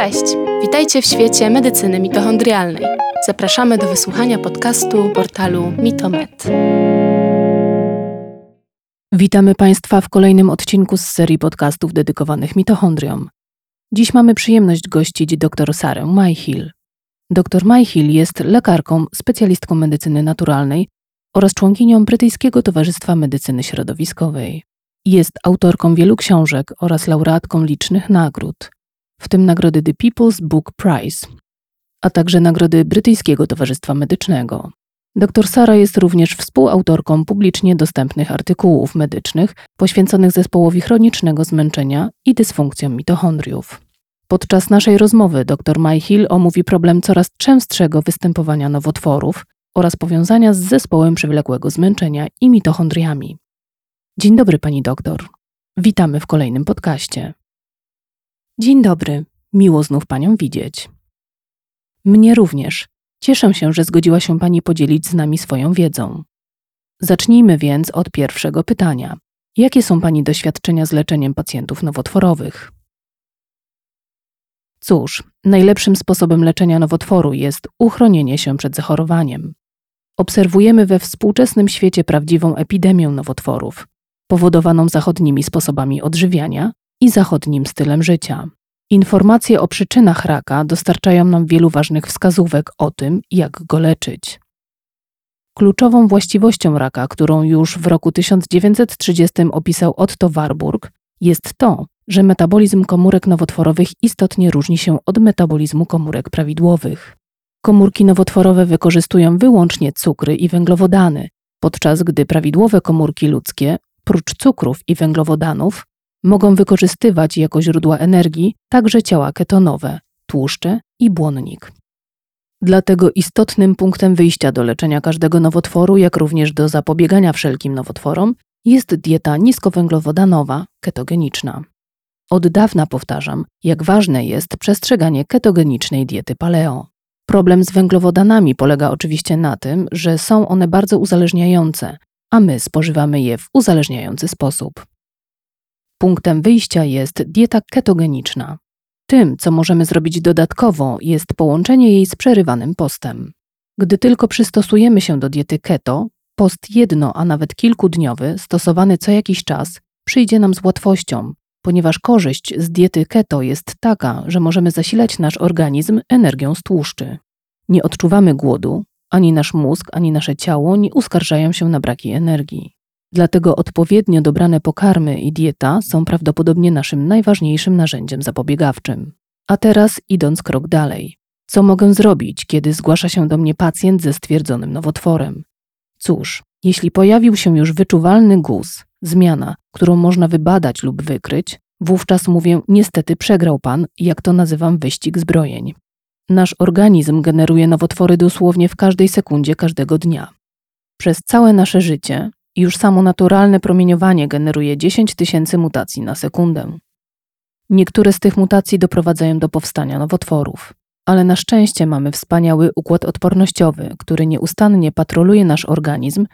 Cześć! Witajcie w świecie medycyny mitochondrialnej. Zapraszamy do wysłuchania podcastu portalu Mitomed. Witamy Państwa w kolejnym odcinku z serii podcastów dedykowanych mitochondriom. Dziś mamy przyjemność gościć dr Sarę Mayhill. Dr Mayhill jest lekarką, specjalistką medycyny naturalnej oraz członkinią Brytyjskiego Towarzystwa Medycyny Środowiskowej. Jest autorką wielu książek oraz laureatką licznych nagród, w tym nagrody The People's Book Prize, a także nagrody Brytyjskiego Towarzystwa Medycznego. Dr Sara jest również współautorką publicznie dostępnych artykułów medycznych poświęconych zespołowi chronicznego zmęczenia i dysfunkcjom mitochondriów. Podczas naszej rozmowy dr Mayhill omówi problem coraz częstszego występowania nowotworów oraz powiązania z zespołem przewlekłego zmęczenia i mitochondriami. Dzień dobry, pani doktor. Witamy w kolejnym podcaście. Dzień dobry, miło znów panią widzieć. Mnie również. Cieszę się, że zgodziła się pani podzielić z nami swoją wiedzą. Zacznijmy więc od pierwszego pytania. Jakie są pani doświadczenia z leczeniem pacjentów nowotworowych? Cóż, najlepszym sposobem leczenia nowotworu jest uchronienie się przed zachorowaniem. Obserwujemy we współczesnym świecie prawdziwą epidemię nowotworów, powodowaną zachodnimi sposobami odżywiania i zachodnim stylem życia. Informacje o przyczynach raka dostarczają nam wielu ważnych wskazówek o tym, jak go leczyć. Kluczową właściwością raka, którą już w roku 1930 opisał Otto Warburg, jest to, że metabolizm komórek nowotworowych istotnie różni się od metabolizmu komórek prawidłowych. Komórki nowotworowe wykorzystują wyłącznie cukry i węglowodany, podczas gdy prawidłowe komórki ludzkie, prócz cukrów i węglowodanów, mogą wykorzystywać jako źródła energii także ciała ketonowe, tłuszcze i błonnik. Dlatego istotnym punktem wyjścia do leczenia każdego nowotworu, jak również do zapobiegania wszelkim nowotworom, jest dieta niskowęglowodanowa, ketogeniczna. Od dawna powtarzam, jak ważne jest przestrzeganie ketogenicznej diety paleo. Problem z węglowodanami polega oczywiście na tym, że są one bardzo uzależniające, a my spożywamy je w uzależniający sposób. Punktem wyjścia jest dieta ketogeniczna. Tym, co możemy zrobić dodatkowo, jest połączenie jej z przerywanym postem. Gdy tylko przystosujemy się do diety keto, post jedno, a nawet kilkudniowy, stosowany co jakiś czas, przyjdzie nam z łatwością, ponieważ korzyść z diety keto jest taka, że możemy zasilać nasz organizm energią z tłuszczy. Nie odczuwamy głodu, ani nasz mózg, ani nasze ciało nie uskarżają się na braki energii. Dlatego odpowiednio dobrane pokarmy i dieta są prawdopodobnie naszym najważniejszym narzędziem zapobiegawczym. A teraz idąc krok dalej. Co mogę zrobić, kiedy zgłasza się do mnie pacjent ze stwierdzonym nowotworem? Cóż, jeśli pojawił się już wyczuwalny guz, zmiana, którą można wybadać lub wykryć, wówczas mówię: Niestety przegrał pan, jak to nazywam, wyścig zbrojeń. Nasz organizm generuje nowotwory dosłownie w każdej sekundzie każdego dnia. Przez całe nasze życie już samo naturalne promieniowanie generuje 10 tysięcy mutacji na sekundę. Niektóre z tych mutacji doprowadzają do powstania nowotworów, ale na szczęście mamy wspaniały układ odpornościowy, który nieustannie patroluje nasz organizm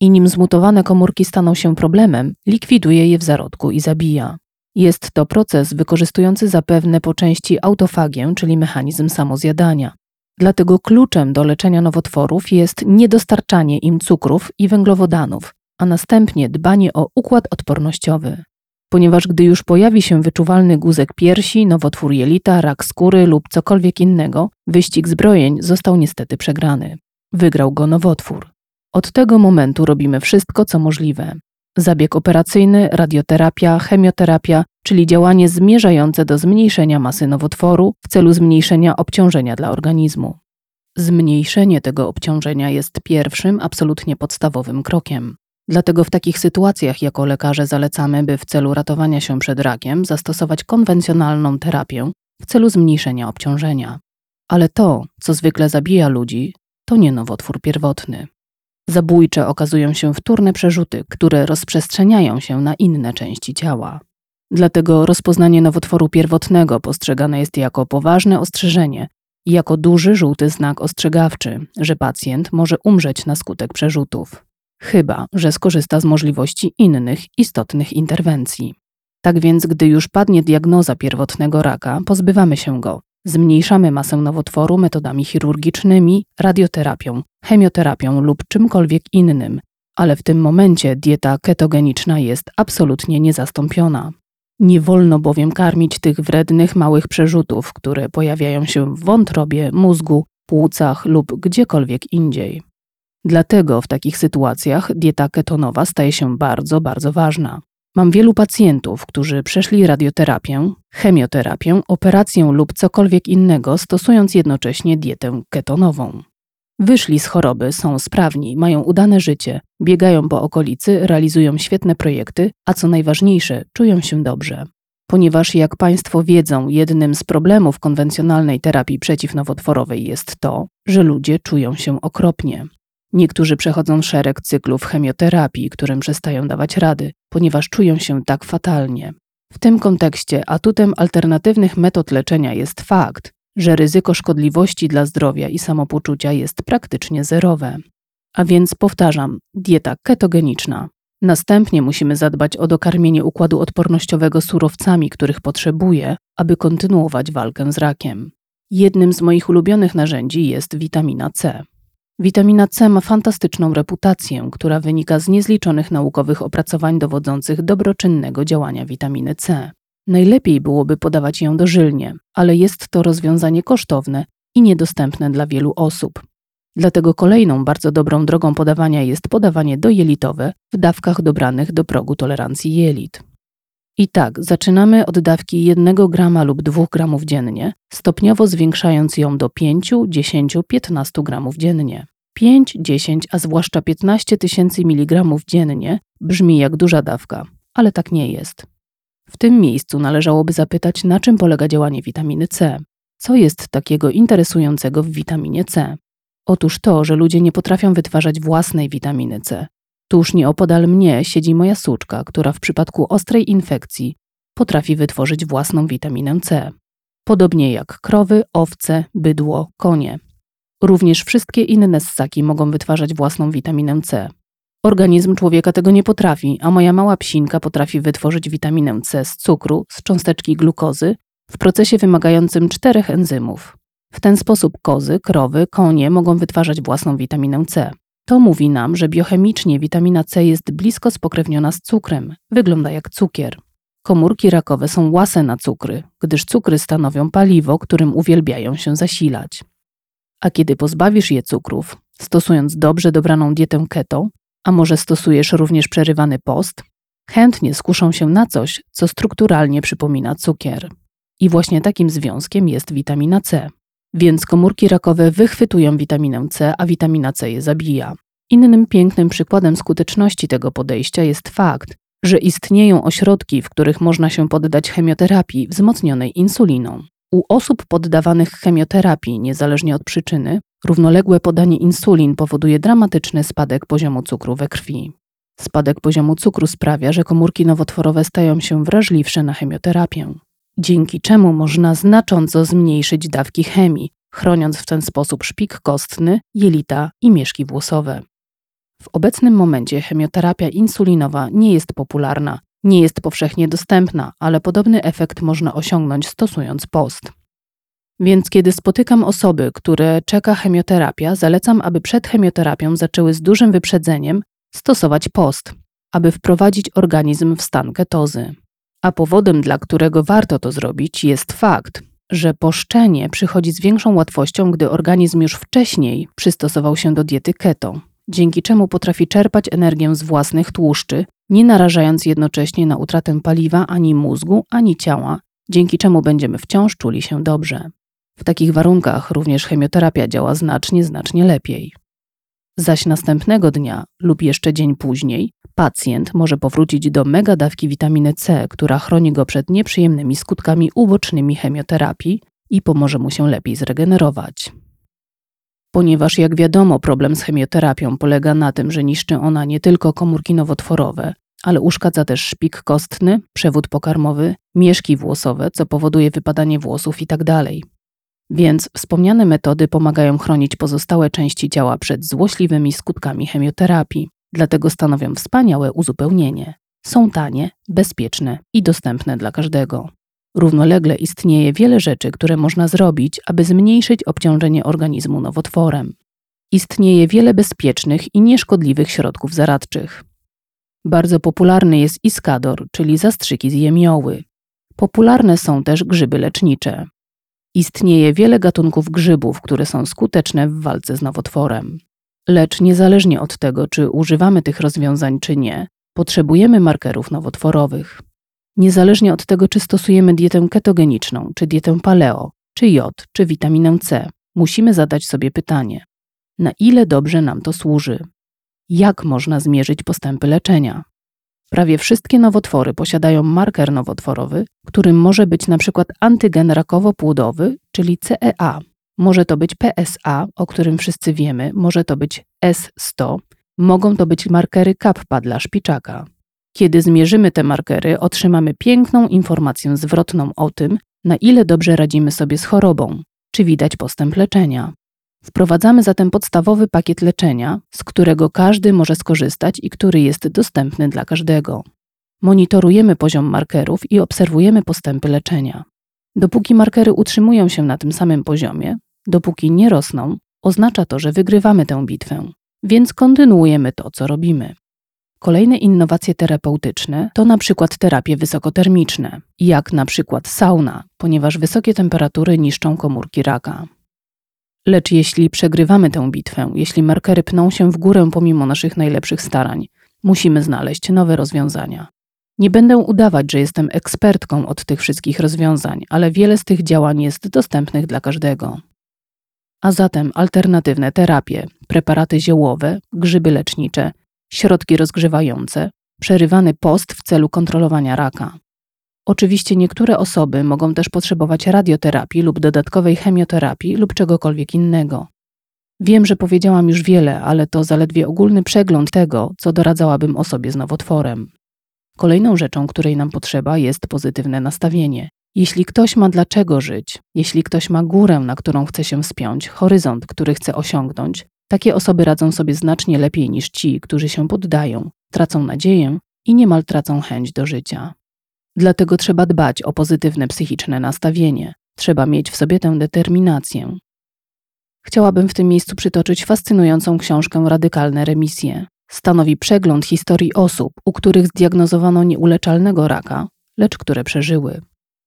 i nim zmutowane komórki staną się problemem, likwiduje je w zarodku i zabija. Jest to proces wykorzystujący zapewne po części autofagię, czyli mechanizm samozjadania. Dlatego kluczem do leczenia nowotworów jest niedostarczanie im cukrów i węglowodanów, a następnie dbanie o układ odpornościowy. Ponieważ gdy już pojawi się wyczuwalny guzek piersi, nowotwór jelita, rak skóry lub cokolwiek innego, wyścig zbrojeń został niestety przegrany. Wygrał go nowotwór. Od tego momentu robimy wszystko, co możliwe. Zabieg operacyjny, radioterapia, chemioterapia, czyli działanie zmierzające do zmniejszenia masy nowotworu w celu zmniejszenia obciążenia dla organizmu. Zmniejszenie tego obciążenia jest pierwszym, absolutnie podstawowym krokiem. Dlatego w takich sytuacjach jako lekarze zalecamy, by w celu ratowania się przed rakiem zastosować konwencjonalną terapię w celu zmniejszenia obciążenia. Ale to, co zwykle zabija ludzi, to nie nowotwór pierwotny. Zabójcze okazują się wtórne przerzuty, które rozprzestrzeniają się na inne części ciała. Dlatego rozpoznanie nowotworu pierwotnego postrzegane jest jako poważne ostrzeżenie i jako duży żółty znak ostrzegawczy, że pacjent może umrzeć na skutek przerzutów chyba że skorzysta z możliwości innych istotnych interwencji. Tak więc, gdy już padnie diagnoza pierwotnego raka, pozbywamy się go, Zmniejszamy masę nowotworu metodami chirurgicznymi, radioterapią, chemioterapią lub czymkolwiek innym, ale w tym momencie dieta ketogeniczna jest absolutnie niezastąpiona. Nie wolno bowiem karmić tych wrednych małych przerzutów, które pojawiają się w wątrobie, mózgu, płucach lub gdziekolwiek indziej. Dlatego w takich sytuacjach dieta ketonowa staje się bardzo, bardzo ważna. Mam wielu pacjentów, którzy przeszli radioterapię, chemioterapię, operację lub cokolwiek innego, stosując jednocześnie dietę ketonową. Wyszli z choroby, są sprawni, mają udane życie, biegają po okolicy, realizują świetne projekty, a co najważniejsze, czują się dobrze. Ponieważ, jak Państwo wiedzą, jednym z problemów konwencjonalnej terapii przeciwnowotworowej jest to, że ludzie czują się okropnie. Niektórzy przechodzą szereg cyklów chemioterapii, którym przestają dawać rady, ponieważ czują się tak fatalnie. W tym kontekście atutem alternatywnych metod leczenia jest fakt, że ryzyko szkodliwości dla zdrowia i samopoczucia jest praktycznie zerowe. A więc powtarzam, dieta ketogeniczna. Następnie musimy zadbać o dokarmienie układu odpornościowego surowcami, których potrzebuje, aby kontynuować walkę z rakiem. Jednym z moich ulubionych narzędzi jest witamina C. Witamina C ma fantastyczną reputację, która wynika z niezliczonych naukowych opracowań dowodzących dobroczynnego działania witaminy C. Najlepiej byłoby podawać ją dożylnie, ale jest to rozwiązanie kosztowne i niedostępne dla wielu osób. Dlatego kolejną bardzo dobrą drogą podawania jest podawanie dojelitowe w dawkach dobranych do progu tolerancji jelit. I tak, zaczynamy od dawki 1 grama lub 2 gramów dziennie, stopniowo zwiększając ją do 5, 10, 15 gramów dziennie. 5, 10, a zwłaszcza 15 tysięcy miligramów dziennie brzmi jak duża dawka, ale tak nie jest. W tym miejscu należałoby zapytać, na czym polega działanie witaminy C. Co jest takiego interesującego w witaminie C? Otóż to, że ludzie nie potrafią wytwarzać własnej witaminy C. Tuż nieopodal mnie siedzi moja suczka, która w przypadku ostrej infekcji potrafi wytworzyć własną witaminę C. Podobnie jak krowy, owce, bydło, konie. Również wszystkie inne ssaki mogą wytwarzać własną witaminę C. Organizm człowieka tego nie potrafi, a moja mała psinka potrafi wytworzyć witaminę C z cukru, z cząsteczki glukozy, w procesie wymagającym czterech enzymów. W ten sposób kozy, krowy, konie mogą wytwarzać własną witaminę C. To mówi nam, że biochemicznie witamina C jest blisko spokrewniona z cukrem, wygląda jak cukier. Komórki rakowe są łase na cukry, gdyż cukry stanowią paliwo, którym uwielbiają się zasilać. A kiedy pozbawisz je cukrów, stosując dobrze dobraną dietę keto, a może stosujesz również przerywany post, chętnie skuszą się na coś, co strukturalnie przypomina cukier. I właśnie takim związkiem jest witamina C. Więc komórki rakowe wychwytują witaminę C, a witamina C je zabija. Innym pięknym przykładem skuteczności tego podejścia jest fakt, że istnieją ośrodki, w których można się poddać chemioterapii wzmocnionej insuliną. U osób poddawanych chemioterapii, niezależnie od przyczyny, równoległe podanie insulin powoduje dramatyczny spadek poziomu cukru we krwi. Spadek poziomu cukru sprawia, że komórki nowotworowe stają się wrażliwsze na chemioterapię, dzięki czemu można znacząco zmniejszyć dawki chemii, chroniąc w ten sposób szpik kostny, jelita i mieszki włosowe. W obecnym momencie chemioterapia insulinowa nie jest popularna, nie jest powszechnie dostępna, ale podobny efekt można osiągnąć stosując post. Więc kiedy spotykam osoby, które czeka chemioterapia, zalecam, aby przed chemioterapią zaczęły z dużym wyprzedzeniem stosować post, aby wprowadzić organizm w stan ketozy. A powodem, dla którego warto to zrobić, jest fakt, że poszczenie przychodzi z większą łatwością, gdy organizm już wcześniej przystosował się do diety keto, dzięki czemu potrafi czerpać energię z własnych tłuszczy, nie narażając jednocześnie na utratę paliwa ani mózgu, ani ciała, dzięki czemu będziemy wciąż czuli się dobrze. W takich warunkach również chemioterapia działa znacznie, znacznie lepiej. Zaś następnego dnia lub jeszcze dzień później pacjent może powrócić do megadawki witaminy C, która chroni go przed nieprzyjemnymi skutkami ubocznymi chemioterapii i pomoże mu się lepiej zregenerować. Ponieważ, jak wiadomo, problem z chemioterapią polega na tym, że niszczy ona nie tylko komórki nowotworowe, ale uszkadza też szpik kostny, przewód pokarmowy, mieszki włosowe, co powoduje wypadanie włosów itd. Więc wspomniane metody pomagają chronić pozostałe części ciała przed złośliwymi skutkami chemioterapii, dlatego stanowią wspaniałe uzupełnienie. Są tanie, bezpieczne i dostępne dla każdego. Równolegle istnieje wiele rzeczy, które można zrobić, aby zmniejszyć obciążenie organizmu nowotworem. Istnieje wiele bezpiecznych i nieszkodliwych środków zaradczych. Bardzo popularny jest iskador, czyli zastrzyki z jemioły. Popularne są też grzyby lecznicze. Istnieje wiele gatunków grzybów, które są skuteczne w walce z nowotworem. Lecz niezależnie od tego, czy używamy tych rozwiązań, czy nie, potrzebujemy markerów nowotworowych. Niezależnie od tego, czy stosujemy dietę ketogeniczną, czy dietę paleo, czy jod, czy witaminę C, musimy zadać sobie pytanie: na ile dobrze nam to służy? Jak można zmierzyć postępy leczenia? Prawie wszystkie nowotwory posiadają marker nowotworowy, którym może być przykład antygen rakowo-płudowy, czyli CEA. Może to być PSA, o którym wszyscy wiemy, może to być S100, mogą to być markery kappa dla szpiczaka. Kiedy zmierzymy te markery, otrzymamy piękną informację zwrotną o tym, na ile dobrze radzimy sobie z chorobą, czy widać postęp leczenia. Wprowadzamy zatem podstawowy pakiet leczenia, z którego każdy może skorzystać i który jest dostępny dla każdego. Monitorujemy poziom markerów i obserwujemy postępy leczenia. Dopóki markery utrzymują się na tym samym poziomie, dopóki nie rosną, oznacza to, że wygrywamy tę bitwę, więc kontynuujemy to, co robimy. Kolejne innowacje terapeutyczne to na przykład terapie wysokotermiczne, jak na przykład sauna, ponieważ wysokie temperatury niszczą komórki raka. Lecz jeśli przegrywamy tę bitwę, jeśli markery pną się w górę pomimo naszych najlepszych starań, musimy znaleźć nowe rozwiązania. Nie będę udawać, że jestem ekspertką od tych wszystkich rozwiązań, ale wiele z tych działań jest dostępnych dla każdego. A zatem alternatywne terapie, preparaty ziołowe, grzyby lecznicze, środki rozgrzewające, przerywany post w celu kontrolowania raka. Oczywiście niektóre osoby mogą też potrzebować radioterapii lub dodatkowej chemioterapii lub czegokolwiek innego. Wiem, że powiedziałam już wiele, ale to zaledwie ogólny przegląd tego, co doradzałabym osobie z nowotworem. Kolejną rzeczą, której nam potrzeba, jest pozytywne nastawienie. Jeśli ktoś ma dlaczego żyć, jeśli ktoś ma górę, na którą chce się wspiąć, horyzont, który chce osiągnąć, takie osoby radzą sobie znacznie lepiej niż ci, którzy się poddają, tracą nadzieję i niemal tracą chęć do życia. Dlatego trzeba dbać o pozytywne psychiczne nastawienie, trzeba mieć w sobie tę determinację. Chciałabym w tym miejscu przytoczyć fascynującą książkę Radykalne remisje. Stanowi przegląd historii osób, u których zdiagnozowano nieuleczalnego raka, lecz które przeżyły.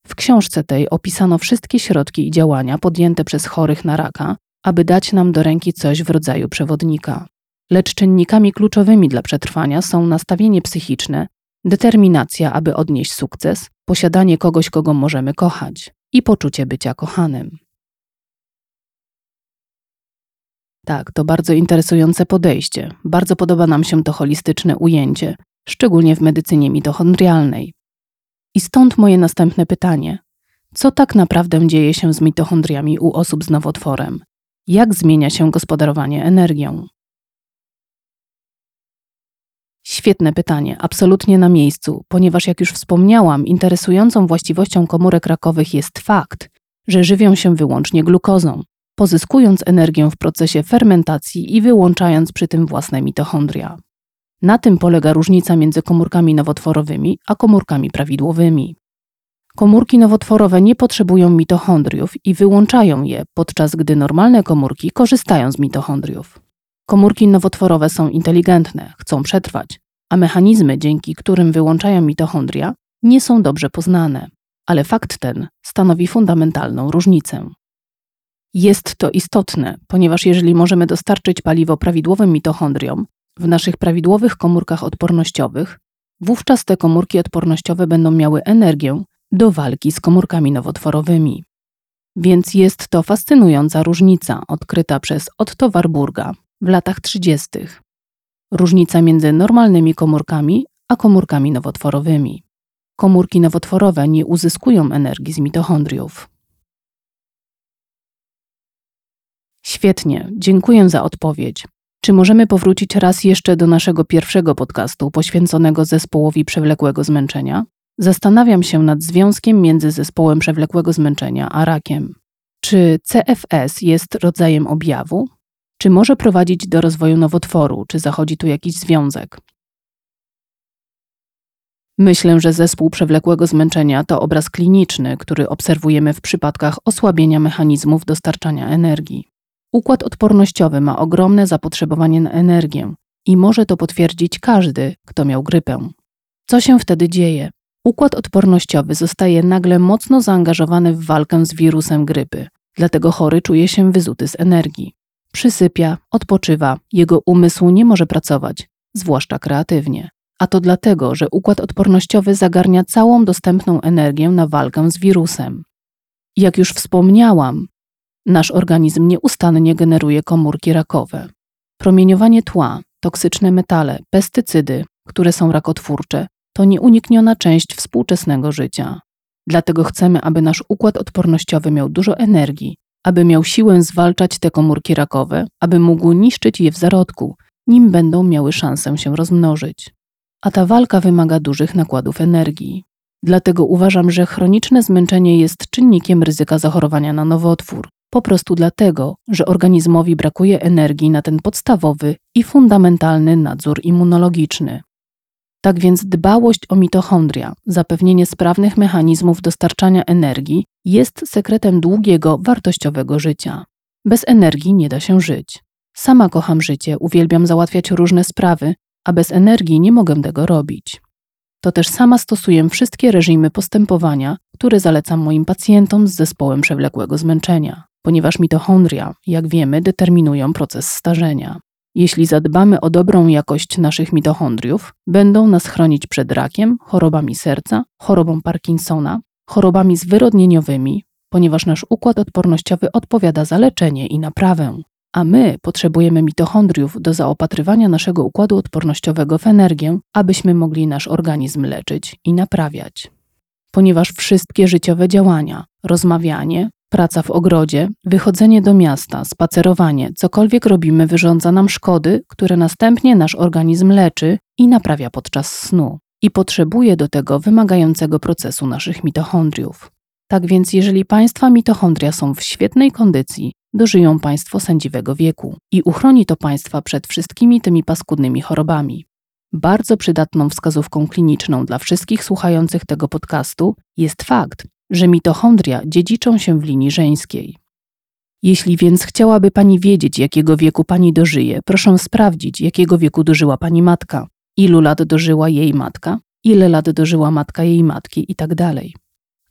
W książce tej opisano wszystkie środki i działania podjęte przez chorych na raka, aby dać nam do ręki coś w rodzaju przewodnika. Lecz czynnikami kluczowymi dla przetrwania są nastawienie psychiczne, determinacja, aby odnieść sukces, posiadanie kogoś, kogo możemy kochać i poczucie bycia kochanym. Tak, to bardzo interesujące podejście. Bardzo podoba nam się to holistyczne ujęcie, szczególnie w medycynie mitochondrialnej. I stąd moje następne pytanie: co tak naprawdę dzieje się z mitochondriami u osób z nowotworem? Jak zmienia się gospodarowanie energią? Świetne pytanie, absolutnie na miejscu, ponieważ jak już wspomniałam, interesującą właściwością komórek rakowych jest fakt, że żywią się wyłącznie glukozą, pozyskując energię w procesie fermentacji i wyłączając przy tym własne mitochondria. Na tym polega różnica między komórkami nowotworowymi a komórkami prawidłowymi. Komórki nowotworowe nie potrzebują mitochondriów i wyłączają je, podczas gdy normalne komórki korzystają z mitochondriów. Komórki nowotworowe są inteligentne, chcą przetrwać, a mechanizmy, dzięki którym wyłączają mitochondria, nie są dobrze poznane. Ale fakt ten stanowi fundamentalną różnicę. Jest to istotne, ponieważ jeżeli możemy dostarczyć paliwo prawidłowym mitochondriom w naszych prawidłowych komórkach odpornościowych, wówczas te komórki odpornościowe będą miały energię do walki z komórkami nowotworowymi. Więc jest to fascynująca różnica odkryta przez Otto Warburga w latach 30. Różnica między normalnymi komórkami a komórkami nowotworowymi. Komórki nowotworowe nie uzyskują energii z mitochondriów. Świetnie, dziękuję za odpowiedź. Czy możemy powrócić raz jeszcze do naszego pierwszego podcastu poświęconego zespołowi przewlekłego zmęczenia? Zastanawiam się nad związkiem między zespołem przewlekłego zmęczenia a rakiem. Czy CFS jest rodzajem objawu? Czy może prowadzić do rozwoju nowotworu? Czy zachodzi tu jakiś związek? Myślę, że zespół przewlekłego zmęczenia to obraz kliniczny, który obserwujemy w przypadkach osłabienia mechanizmów dostarczania energii. Układ odpornościowy ma ogromne zapotrzebowanie na energię i może to potwierdzić każdy, kto miał grypę. Co się wtedy dzieje? Układ odpornościowy zostaje nagle mocno zaangażowany w walkę z wirusem grypy, dlatego chory czuje się wyzuty z energii. Przysypia, odpoczywa, jego umysł nie może pracować, zwłaszcza kreatywnie. A to dlatego, że układ odpornościowy zagarnia całą dostępną energię na walkę z wirusem. Jak już wspomniałam, nasz organizm nieustannie generuje komórki rakowe. Promieniowanie tła, toksyczne metale, pestycydy, które są rakotwórcze, to nieunikniona część współczesnego życia. Dlatego chcemy, aby nasz układ odpornościowy miał dużo energii, aby miał siłę zwalczać te komórki rakowe, aby mógł niszczyć je w zarodku, nim będą miały szansę się rozmnożyć. A ta walka wymaga dużych nakładów energii. Dlatego uważam, że chroniczne zmęczenie jest czynnikiem ryzyka zachorowania na nowotwór. Po prostu dlatego, że organizmowi brakuje energii na ten podstawowy i fundamentalny nadzór immunologiczny. Tak więc dbałość o mitochondria, zapewnienie sprawnych mechanizmów dostarczania energii jest sekretem długiego, wartościowego życia. Bez energii nie da się żyć. Sama kocham życie, uwielbiam załatwiać różne sprawy, a bez energii nie mogę tego robić. To też sama stosuję wszystkie reżimy postępowania, które zalecam moim pacjentom z zespołem przewlekłego zmęczenia, ponieważ mitochondria, jak wiemy, determinują proces starzenia. Jeśli zadbamy o dobrą jakość naszych mitochondriów, będą nas chronić przed rakiem, chorobami serca, chorobą Parkinsona, chorobami zwyrodnieniowymi, ponieważ nasz układ odpornościowy odpowiada za leczenie i naprawę, a my potrzebujemy mitochondriów do zaopatrywania naszego układu odpornościowego w energię, abyśmy mogli nasz organizm leczyć i naprawiać. Ponieważ wszystkie życiowe działania, rozmawianie, Praca w ogrodzie, wychodzenie do miasta, spacerowanie, cokolwiek robimy, wyrządza nam szkody, które następnie nasz organizm leczy i naprawia podczas snu. I potrzebuje do tego wymagającego procesu naszych mitochondriów. Tak więc, jeżeli Państwa mitochondria są w świetnej kondycji, dożyją Państwo sędziwego wieku i uchroni to Państwa przed wszystkimi tymi paskudnymi chorobami. Bardzo przydatną wskazówką kliniczną dla wszystkich słuchających tego podcastu jest fakt, że mitochondria dziedziczą się w linii żeńskiej. Jeśli więc chciałaby Pani wiedzieć, jakiego wieku Pani dożyje, proszę sprawdzić, jakiego wieku dożyła Pani matka, ilu lat dożyła jej matka, ile lat dożyła matka jej matki itd. Tak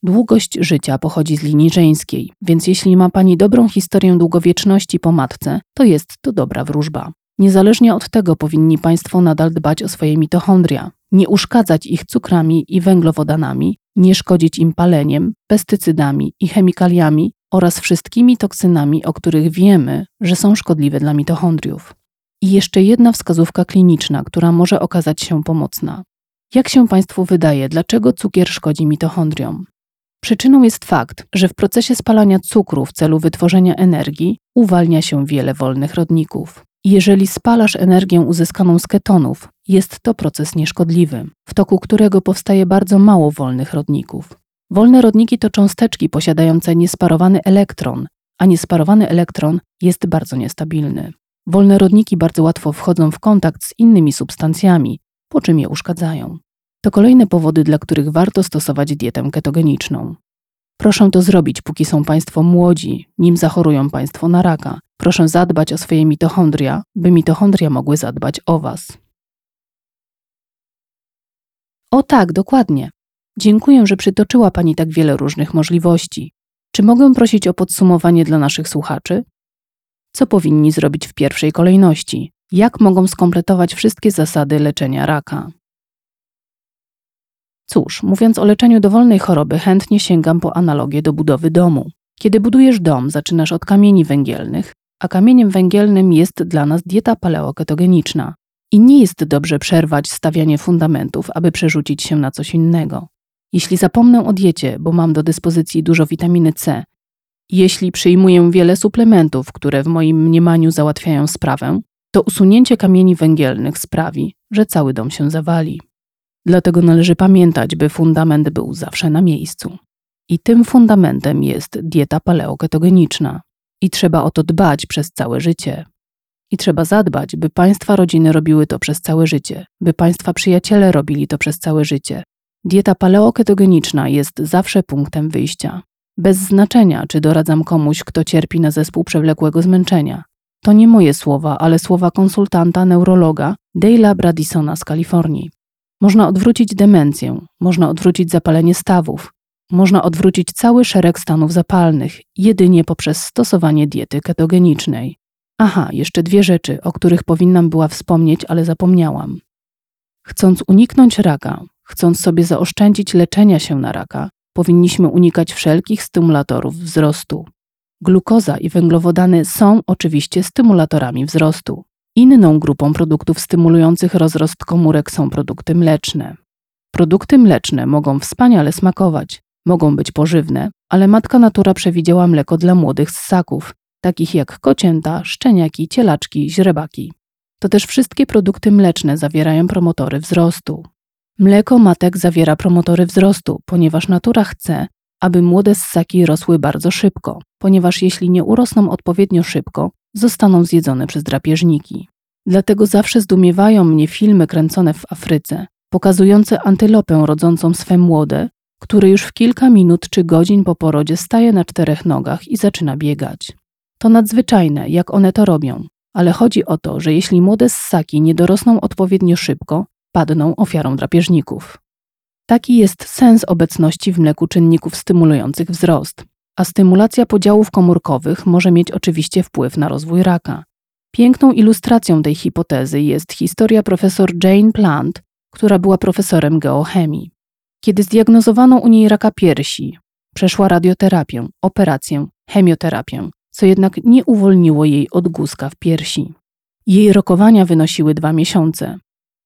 Długość życia pochodzi z linii żeńskiej, więc jeśli ma Pani dobrą historię długowieczności po matce, to jest to dobra wróżba. Niezależnie od tego powinni Państwo nadal dbać o swoje mitochondria, nie uszkadzać ich cukrami i węglowodanami, nie szkodzić im paleniem, pestycydami i chemikaliami oraz wszystkimi toksynami, o których wiemy, że są szkodliwe dla mitochondriów. I jeszcze jedna wskazówka kliniczna, która może okazać się pomocna. Jak się Państwu wydaje, dlaczego cukier szkodzi mitochondriom? Przyczyną jest fakt, że w procesie spalania cukru w celu wytworzenia energii uwalnia się wiele wolnych rodników. Jeżeli spalasz energię uzyskaną z ketonów, jest to proces nieszkodliwy, w toku którego powstaje bardzo mało wolnych rodników. Wolne rodniki to cząsteczki posiadające niesparowany elektron, a niesparowany elektron jest bardzo niestabilny. Wolne rodniki bardzo łatwo wchodzą w kontakt z innymi substancjami, po czym je uszkadzają. To kolejne powody, dla których warto stosować dietę ketogeniczną. Proszę to zrobić, póki są Państwo młodzi, nim zachorują Państwo na raka. Proszę zadbać o swoje mitochondria, by mitochondria mogły zadbać o Was. O tak, dokładnie. Dziękuję, że przytoczyła Pani tak wiele różnych możliwości. Czy mogę prosić o podsumowanie dla naszych słuchaczy? Co powinni zrobić w pierwszej kolejności? Jak mogą skompletować wszystkie zasady leczenia raka? Cóż, mówiąc o leczeniu dowolnej choroby, chętnie sięgam po analogię do budowy domu. Kiedy budujesz dom, zaczynasz od kamieni węgielnych, a kamieniem węgielnym jest dla nas dieta paleoketogeniczna. I nie jest dobrze przerwać stawianie fundamentów, aby przerzucić się na coś innego. Jeśli zapomnę o diecie, bo mam do dyspozycji dużo witaminy C, jeśli przyjmuję wiele suplementów, które w moim mniemaniu załatwiają sprawę, to usunięcie kamieni węgielnych sprawi, że cały dom się zawali. Dlatego należy pamiętać, by fundament był zawsze na miejscu. I tym fundamentem jest dieta paleoketogeniczna. I trzeba o to dbać przez całe życie. I trzeba zadbać, by państwa rodziny robiły to przez całe życie, by państwa przyjaciele robili to przez całe życie, Dieta paleoketogeniczna jest zawsze punktem wyjścia. Bez znaczenia, czy doradzam komuś, kto cierpi na zespół przewlekłego zmęczenia. To nie moje słowa, ale słowa konsultanta neurologa Dale'a Bradisona z Kalifornii. Można odwrócić demencję, można odwrócić zapalenie stawów, można odwrócić cały szereg stanów zapalnych jedynie poprzez stosowanie diety ketogenicznej. Aha, jeszcze dwie rzeczy, o których powinnam była wspomnieć, ale zapomniałam. Chcąc uniknąć raka, chcąc sobie zaoszczędzić leczenia się na raka, powinniśmy unikać wszelkich stymulatorów wzrostu. Glukoza i węglowodany są oczywiście stymulatorami wzrostu. Inną grupą produktów stymulujących rozrost komórek są produkty mleczne. Produkty mleczne mogą wspaniale smakować, mogą być pożywne, ale matka natura przewidziała mleko dla młodych ssaków, takich jak kocięta, szczeniaki, cielaczki, źrebaki. To też wszystkie produkty mleczne zawierają promotory wzrostu. Mleko matek zawiera promotory wzrostu, ponieważ natura chce, aby młode ssaki rosły bardzo szybko, ponieważ jeśli nie urosną odpowiednio szybko, zostaną zjedzone przez drapieżniki. Dlatego zawsze zdumiewają mnie filmy kręcone w Afryce, pokazujące antylopę rodzącą swe młode, które już w kilka minut czy godzin po porodzie staje na czterech nogach i zaczyna biegać. To nadzwyczajne, jak one to robią, ale chodzi o to, że jeśli młode ssaki nie dorosną odpowiednio szybko, padną ofiarą drapieżników. Taki jest sens obecności w mleku czynników stymulujących wzrost, a stymulacja podziałów komórkowych może mieć oczywiście wpływ na rozwój raka. Piękną ilustracją tej hipotezy jest historia profesor Jane Plant, która była profesorem geochemii. Kiedy zdiagnozowano u niej raka piersi, przeszła radioterapię, operację, chemioterapię, co jednak nie uwolniło jej od guzka w piersi. Jej rokowania wynosiły dwa miesiące.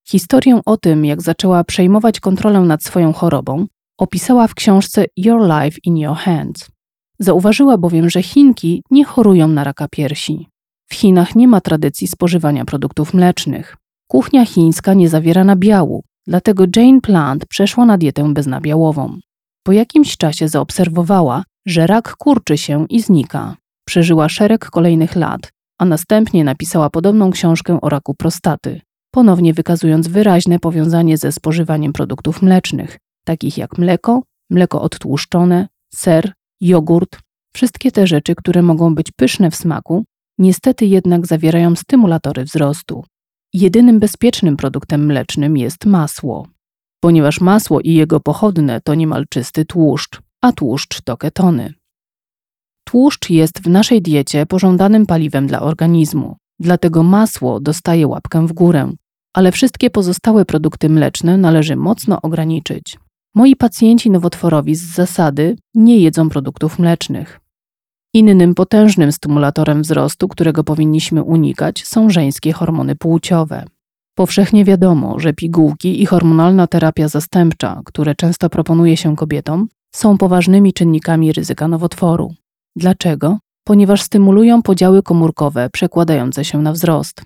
Historię o tym, jak zaczęła przejmować kontrolę nad swoją chorobą, opisała w książce Your Life in Your Hands. Zauważyła bowiem, że Chinki nie chorują na raka piersi. W Chinach nie ma tradycji spożywania produktów mlecznych. Kuchnia chińska nie zawiera nabiału, dlatego Jane Plant przeszła na dietę beznabiałową. Po jakimś czasie zaobserwowała, że rak kurczy się i znika. Przeżyła szereg kolejnych lat, a następnie napisała podobną książkę o raku prostaty, ponownie wykazując wyraźne powiązanie ze spożywaniem produktów mlecznych, takich jak mleko, mleko odtłuszczone, ser, jogurt. Wszystkie te rzeczy, które mogą być pyszne w smaku, niestety jednak zawierają stymulatory wzrostu. Jedynym bezpiecznym produktem mlecznym jest masło, ponieważ masło i jego pochodne to niemal czysty tłuszcz, a tłuszcz to ketony. Tłuszcz jest w naszej diecie pożądanym paliwem dla organizmu, dlatego masło dostaje łapkę w górę, ale wszystkie pozostałe produkty mleczne należy mocno ograniczyć. Moi pacjenci nowotworowi z zasady nie jedzą produktów mlecznych. Innym potężnym stymulatorem wzrostu, którego powinniśmy unikać, są żeńskie hormony płciowe. Powszechnie wiadomo, że pigułki i hormonalna terapia zastępcza, które często proponuje się kobietom, są poważnymi czynnikami ryzyka nowotworu. Dlaczego? Ponieważ stymulują podziały komórkowe przekładające się na wzrost.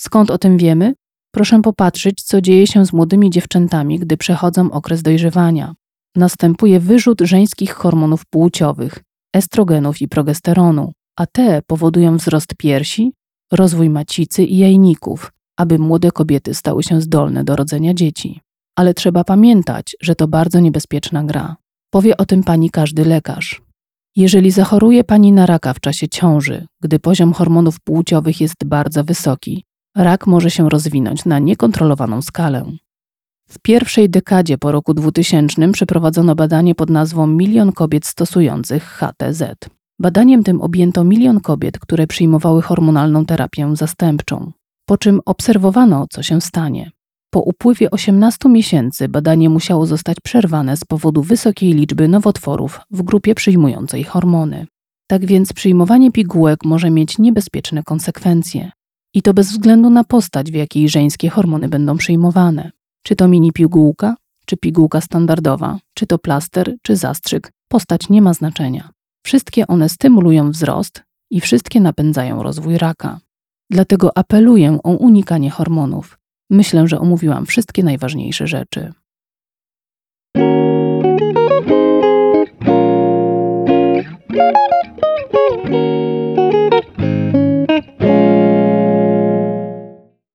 Skąd o tym wiemy? Proszę popatrzeć, co dzieje się z młodymi dziewczętami, gdy przechodzą okres dojrzewania. Następuje wyrzut żeńskich hormonów płciowych, estrogenów i progesteronu, a te powodują wzrost piersi, rozwój macicy i jajników, aby młode kobiety stały się zdolne do rodzenia dzieci. Ale trzeba pamiętać, że to bardzo niebezpieczna gra. Powie o tym pani każdy lekarz. Jeżeli zachoruje pani na raka w czasie ciąży, gdy poziom hormonów płciowych jest bardzo wysoki, rak może się rozwinąć na niekontrolowaną skalę. W pierwszej dekadzie po roku 2000 przeprowadzono badanie pod nazwą Milion kobiet stosujących HTZ. Badaniem tym objęto milion kobiet, które przyjmowały hormonalną terapię zastępczą, po czym obserwowano, co się stanie. Po upływie 18 miesięcy badanie musiało zostać przerwane z powodu wysokiej liczby nowotworów w grupie przyjmującej hormony. Tak więc przyjmowanie pigułek może mieć niebezpieczne konsekwencje. I to bez względu na postać, w jakiej żeńskie hormony będą przyjmowane. Czy to mini pigułka, czy pigułka standardowa, czy to plaster, czy zastrzyk, postać nie ma znaczenia. Wszystkie one stymulują wzrost i wszystkie napędzają rozwój raka. Dlatego apeluję o unikanie hormonów. Myślę, że omówiłam wszystkie najważniejsze rzeczy.